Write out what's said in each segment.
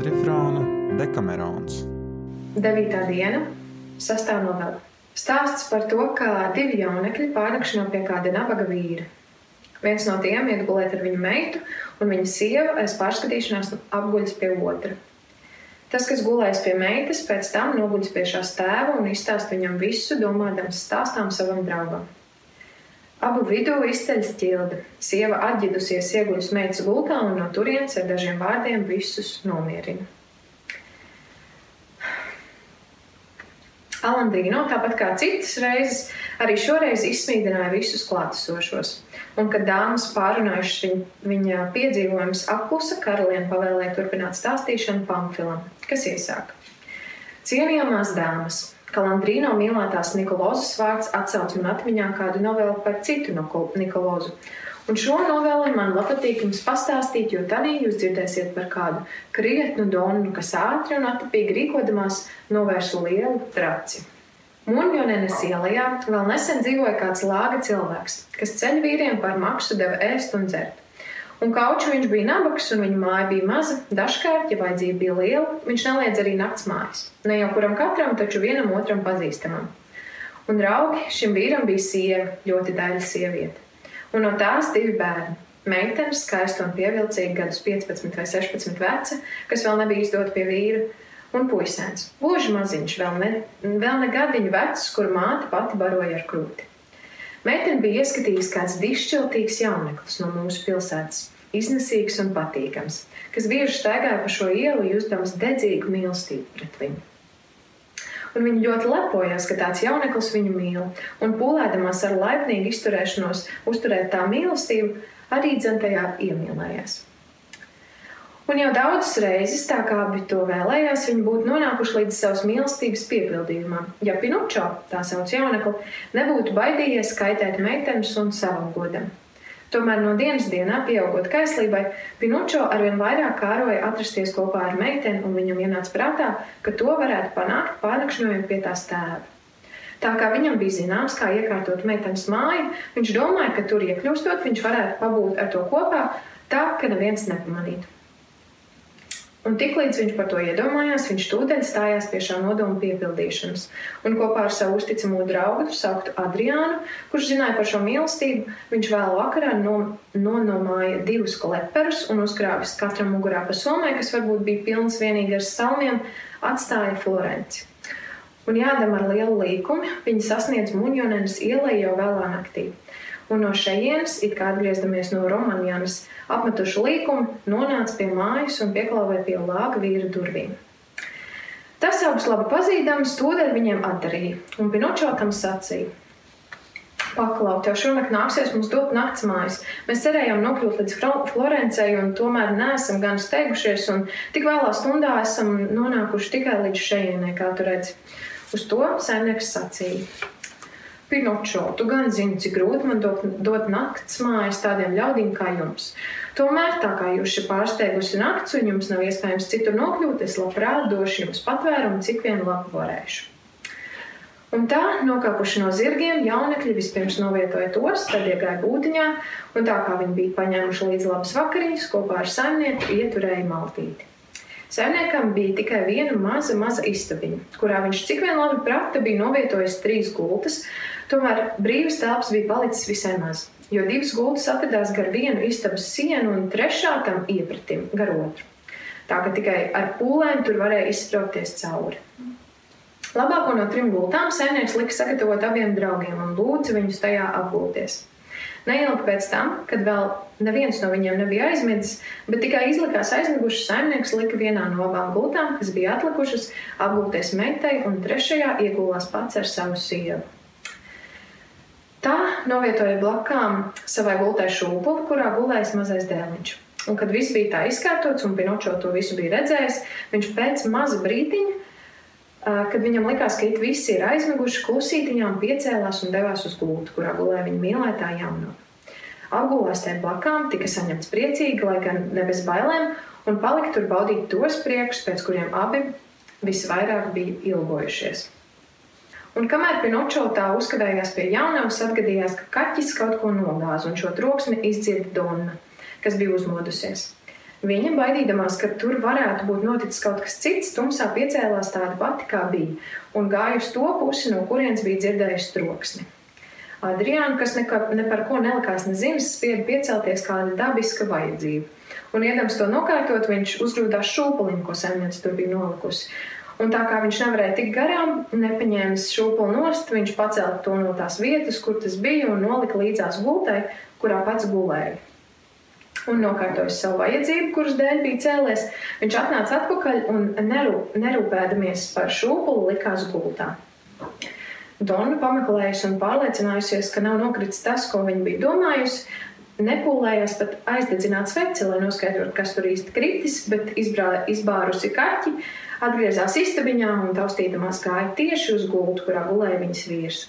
kvadrifrāna Dekamerons. 9. diena, 6. novembre. Stāsts par to, kā divi jaunekļi pārnakšano pie kāda nabaga vīra. Viens no tiem iet gulēt ar viņu meitu, un viņa sieva aiz pārskatīšanās apguļas pie otra. Tas, kas gulēs pie meitas, pēc tam noguļas pie šās tēva un izstāsta viņam visu, domādams stāstām savam draugam. Abu vidū izceļas ķilde. Sieva atģidusies ieguļas meitas gultā un no turienes ar dažiem vārdiem visus nomierina. Alandīno, tāpat kā citas reizes, arī šoreiz izsmīdināja visus klātesošos. Un, kad dāmas pārunājušas viņa, viņa piedzīvojumus apklusa, karaliene pavēlēja turpināt stāstīšanu Pamfilam, kas iesāka. Cienījamās dāmas! Kalandrīno mīlētās Nikolozas vārds atsauc man atmiņā kādu novelu par citu Nikolozu. Un šo noveli man patīk jums pastāstīt, jo tad jūs dzirdēsiet par kādu krietnu donu, kas ātri un atpīgi rīkodamās novērsa lielu traci. Munjonenes ielā vēl nesen dzīvoja kāds lāga cilvēks, kas ceļu vīriem par maksu deva ēst un dzert. Un kauču viņš bija nabaks, un viņa māja bija maza. Dažkārt, ja vajadzība bija liela, viņš neliedz arī nakts mājas. Ne jau kuram katram, taču vienam otram pazīstamam. Un draugi šim vīram bija sieva, ļoti daļa sieviete. Un no tās divi bērni. Meitene, skaista un pievilcīga, gadus 15 vai 16 veca, kas vēl nebija izdota pie vīra, un puisēns, gluži maziņš, vēl ne, vēl ne gadiņu vecs, kur māte pati baroja ar krūti. Meitene bija ieskatījusi kāds dišķiltīgs jauneklis no mūsu pilsētas, iznesīgs un patīkams, kas bieži staigāja pa šo ielu, jūtams dedzīgu mīlestību pret viņu. Un viņa ļoti lepojās, ka tāds jauneklis viņu mīl, un pūlēdamās ar laipnīgu izturēšanos uzturēt tā mīlestību, arī dzentajā iemīlējās. Un jau daudzas reizes, tā kā abi to vēlējās, viņi būtu nonākuši līdz savas mīlestības piepildījumam. Ja Pinučo, tā sauc jaunekli, nebūtu baidījies kaitēt meitenes un savam godam. Tomēr no dienas dienā, pieaugot kaislībai, Pinučo arvien vairāk kāroja atrasties kopā ar meiteni, un viņam ienāca prātā, ka to varētu panākt pārnakšņojot pie tās tēva. Tā kā viņam bija zināms, kā iekārtot meitenes māju, viņš domāja, ka tur iekļūstot, viņš varētu pabūt ar to kopā, tā ka neviens nepamanītu. Un tiklīdz viņš par to iedomājās, viņš tūdaļ stājās pie šā nodoma piepildīšanas. Un kopā ar savu uzticamo draugu, sauktu Adriānu, kurš zināja par šo mīlestību, viņš vēl vakarā no, nonomāja divus kleperus un uzkrāvis katram mugurā pa somai, kas varbūt bija pilns vienīgi ar salmiem, atstāja Florenci. Un jādam ar lielu līkumu, viņi sasniedz Muņonenes ielai jau vēlā naktī un no šejienes, it kā atgriezdamies no Romanijas, apmetuši līkumu, nonāca pie mājas un pieklāvēja pie lāga vīra durvīm. Tas augsts labi pazīstams, tūdaļ viņiem atdarīja, un Pinočo tam sacīja. Paklaut, jau šonakt nāksies mums dot nakts mājas. Mēs cerējām nokļūt līdz Florencei, un tomēr neesam gan steigušies, un tik vēlā stundā esam nonākuši tikai līdz šejienei, kā tu redzi. Uz to saimnieks sacīja. Pinočo, tu gan zini, cik grūti man dot, dot nakts mājas tādiem ļaudīm kā jums. Tomēr, tā kā jūs šeit pārsteigusi nakts un jums nav iespējams citur nokļūt, es labprāt došu jums patvērumu, cik vien labi varēšu. Un tā, nokāpuši no zirgiem, jaunekļi vispirms novietoja tos, tad iegāja būtiņā, un tā kā viņi bija paņēmuši līdzi labas vakariņas, kopā ar saimnieku ieturēja maltīti. Saimniekam bija tikai viena maza, maza istabiņa, kurā viņš cik vien labi prata bija novietojis trīs gultas, Tomēr brīvas telpas bija palicis visai maz, jo divas gultas atradās gar vienu istabas sienu un trešā tam iepratim gar otru. Tā ka tikai ar pūlēm tur varēja izsprāgties cauri. Labāko no trim gultām saimnieks lika sagatavot abiem draugiem un lūdza viņus tajā apgulties. Neilgi pēc tam, kad vēl neviens no viņiem nebija aizmidzis, bet tikai izlikās aizmigušas, saimnieks lika vienā no abām gultām, kas bija atlikušas, apgulties meitai, un trešajā iegulās pats ar savu sievu. Tā novietoja blakām savai gultai šūpuli, kurā gulējis mazais dēliņš. Un, kad viss bija tā izkārtots un Pinočo to visu bija redzējis, viņš pēc maza brīdiņa, kad viņam likās, ka it visi ir aizmiguši, klusītiņām piecēlās un devās uz gultu, kurā gulēja viņa mīlētā jaunā. Apgulās tajā blakām tika saņemts priecīgi, lai gan ne bez bailēm, un palika tur baudīt tos priekšus, pēc kuriem abi visvairāk bija ilgojušies. Un kamēr Pinočo tā uzkavējās pie jaunavas, atgadījās, ka kaķis kaut ko nogāza, un šo troksni izdzirda Donna, kas bija uzmodusies. Viņa, baidīdamās, ka tur varētu būt noticis kaut kas cits, tumsā piecēlās tāda pati, kā bija, un gāja uz to pusi, no kurienes bija dzirdējusi troksni. Adriāna, kas nekā, ne par ko nelikās nezinis, spieda piecelties kāda dabiska vajadzība. Un, iedams to nokārtot, viņš uzgrūdās šūpulim, ko saimniece tur bija nolikusi. Un tā kā viņš nevarēja tikt garām, nepaņēmis šūpuli nost, viņš pacēla to no tās vietas, kur tas bija, un nolika līdzās gultai, kurā pats gulēja. Un nokārtoja savu vajadzību, kuras dēļ bija cēlies. Viņš atnāca atpakaļ un nerūp, nerūpēdamies par šūpuli, likās gultā. Donna pameklējusi un pārliecinājusies, ka nav nokritis tas, ko viņa bija domājusi, nepūlējās pat aizdedzināt sveci, lai noskaidrotu, kas tur īsti kritis, bet izbrā, izbārusi kaķi, atgriezās istabiņā un taustīdamās gāja tieši uz gultu, kurā gulēja viņas vīrs.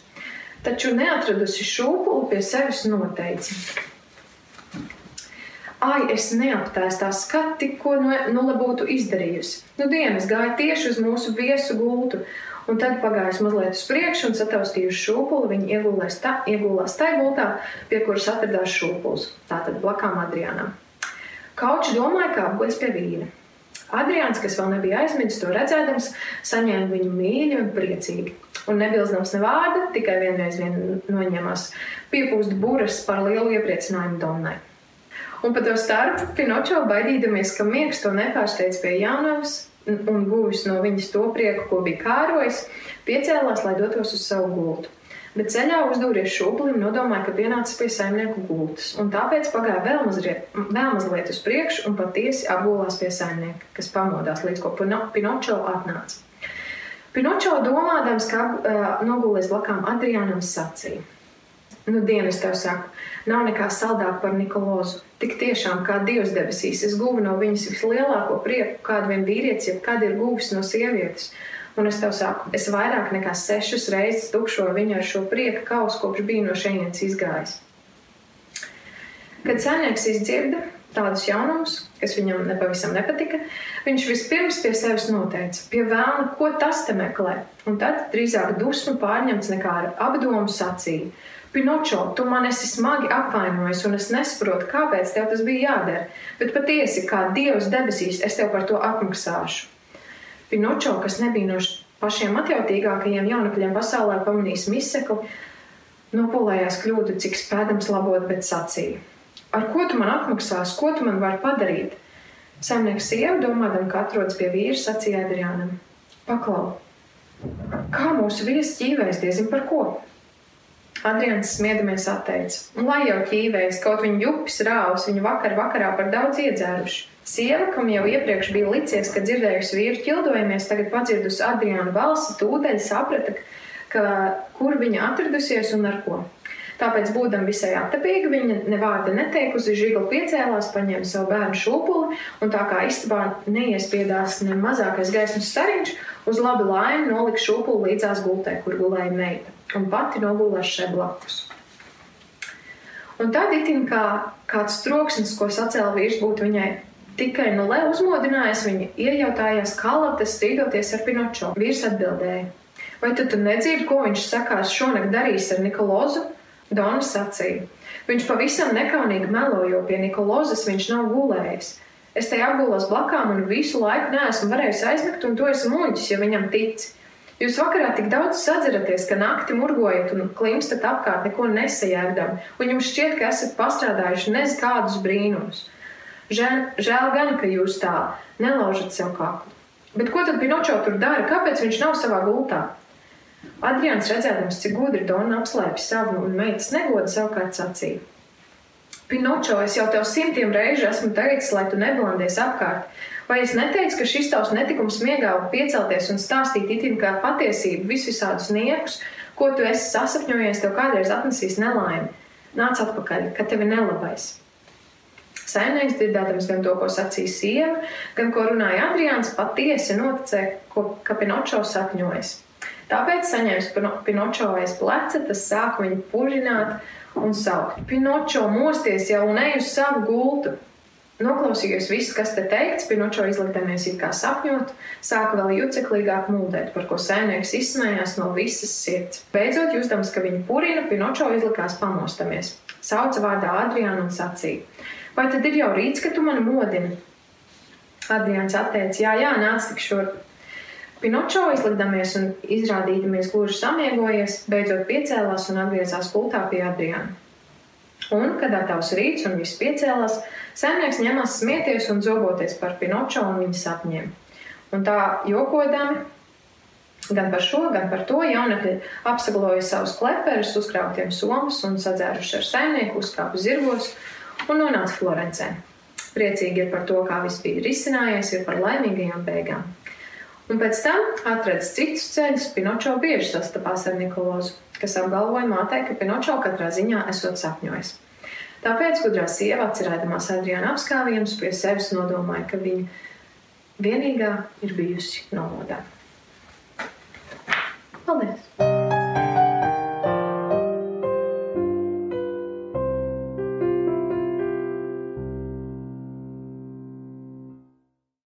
Taču neatradusi šūpuli pie sevis noteici. Ai, es neaptēstu tā skati, ko nu, nu būtu izdarījusi. Nu, dienas gāja tieši uz mūsu viesu gultu, un tad pagājis mazliet uz priekšu un sataustījuši šūpuli, viņi iegulēs tā, iegulās tajā gultā, pie kuras atradās šūpuls, tātad blakām Adrianam. Kauči domāja, kā apgods pie vīna. Adrians, kas vēl nebija aizmidzis to redzēdams, saņēma viņu mīļi un priecīgi. Un nebilzdams ne vārda, tikai vienreiz vien noņemās piepūst buras par lielu iepriecinājumu Donnai. Un pa to starpu Pinočo baidīdamies, ka miegs to nepārsteidz pie jaunavas un guvis no viņas to prieku, ko bija kārojis, piecēlās, lai dotos uz savu gultu. Bet ceļā uzdūries šūpulim, nodomāja, ka pienācis pie saimnieku gultas, un tāpēc pagāja vēl mazliet, vēl mazliet uz priekšu un patiesi apgulās pie saimnieka, kas pamodās līdz ko Pinočo atnāca. Pinočo domādams, ka uh, nogulēs blakām Adrianam sacīja. Nu, dienas tev saku, nav nekā saldāk par Nikolozu. Tik tiešām, kā Dievs debesīs, es guvu no viņas vislielāko prieku, kādu vien vīrietis, jeb kad ir guvis no sievietes. Un es tev saku, es vairāk nekā sešas reizes tukšoju viņu ar šo prieka kausu, kopš bija no šejienes izgājis. Kad saimnieks izdzirda tādus jaunumus, kas viņam nepavisam nepatika, viņš vispirms pie sevis noteica, pie vēlna, ko tas te meklē. Un tad drīzāk dusmu pārņemts nekā ar apdomu sacīja Pinočo, tu man esi smagi apvainojis, un es nesaprotu, kāpēc tev tas bija jādara. Bet patiesi, kā Dievs debesīs, es tev par to apmaksāšu. Pinočo, kas nebija no pašiem atjautīgākajiem jaunekļiem pasaulē, pamanījis misekli, nopolējās kļūdu, cik spēdams labot, bet sacīja: Ar ko tu man atmaksāsi, ko tu man vari padarīt? Saimnieks sieva, domādam, ka atrodas pie vīra, sacīja Adriānam: Paklau, kā mūsu viesis ķīvēs, diezin par ko? Adrians smiedamies atteica, un lai jau ķīvējas, kaut viņa jupis rāvs, viņu vakar vakarā par daudz iedzēruši. Sieva, kam jau iepriekš bija licies, ka dzirdējusi vīru ķildojamies, tagad padzirdusi Adriānu balsi, tūdeļ saprata, ka, kur viņa atradusies un ar ko. Tāpēc, būdama visai attapīga, viņa nevārda neteikusi, žigla piecēlās, paņēma savu bērnu šūpuli, un tā kā istabā neiespiedās ne mazākais gaismas stariņš, uz labi laimi nolika šūpuli līdzās gultē, kur gulēja meita un pati nogulēs šeit blakus. Un tad itin kā kāds troksnis, ko sacēla vīrs, būtu viņai tikai no lē uzmodinājis, viņa iejautājās kalates strīdoties ar Pinočo. Vīrs atbildēja, vai tu, tu nedzirdi, ko viņš sakās šonakt darīs ar Nikolozu? Dona sacīja. Viņš pavisam nekaunīgi melo, jo pie Nikolozes viņš nav gulējis. Es te apgulos blakām un visu laiku neesmu varējis aizmigt, un tu esi muļķis, ja viņam tici. Jūs vakarā tik daudz sadzeraties, ka naktī murgojat un klimstat apkārt, neko nesajēgdam, un jums šķiet, ka esat pastrādājuši nez kādus brīnumus. Žēl, žēl gan, ka jūs tā nelaužat sev kaklu. Bet ko tad Pinočo tur dara? Kāpēc viņš nav savā gultā? Adrians redzēdams, cik gudri Dona apslēpj savu un meitas negodu, savukārt sacīja. Pinočo, es jau tev simtiem reižu esmu teicis, lai tu neblandies apkārt. Vai es neteicu, ka šis tavs netikums miegā piecelties un stāstīt itin kā patiesību visus visādus niekus, ko tu esi sasapņojies, tev kādreiz atnesīs nelaimi? Nāc atpakaļ, kad tevi nelabais. Saimnieks dzirdēdams gan to, ko sacīja sieva, gan ko runāja Adrians, patiesi noticēja, ka Pinočo sapņojas. Tāpēc, saņēmis Pinočo aiz pleca, tas sāka viņu purināt un saukt: Pinočo, mosties jau un ej uz savu gultu! Noklausījos visu, kas te teikts, Pinočo izlikdamies it kā sapņot, sāka vēl juceklīgāk mūdēt, par ko saimnieks izsmējās no visas sirds. Beidzot, jūtams, ka viņa purina, Pinočo izlikās pamostamies. Sauca vārdā Adriānu un sacīja: Vai tad ir jau rīts, ka tu mani modini? Adrians atteica, jā, jā, nāc tik šurp. Pinočo izlikdamies un izrādīdamies gluži samiegojies, beidzot piecēlās un atgriezās pultā pie Adriana. Un, kad atavs rīts un viss piecēlās, saimnieks ņemās smieties un zoboties par Pinočo un viņa sapņiem. Un tā jokodami, gan par šo, gan par to jaunekļi apsagloja savus kleperus, uzkrautiem somus un sadzēruši ar saimnieku, uzkāpa zirgos un nonāca Florencē. Priecīgi ir par to, kā viss bija risinājies, ir par laimīgajām beigām. Un pēc tam atradas citus ceļus. Pinočo bieži sastapās ar Nikolozu, kas apgalvoja mātei, ka Pinočo katrā ziņā esot sapņojis. Tāpēc gudrā sieva, atcerēdamās Adriana apskāvienus, pie sevis nodomāja, ka viņa vienīgā ir bijusi nolodā. Paldies!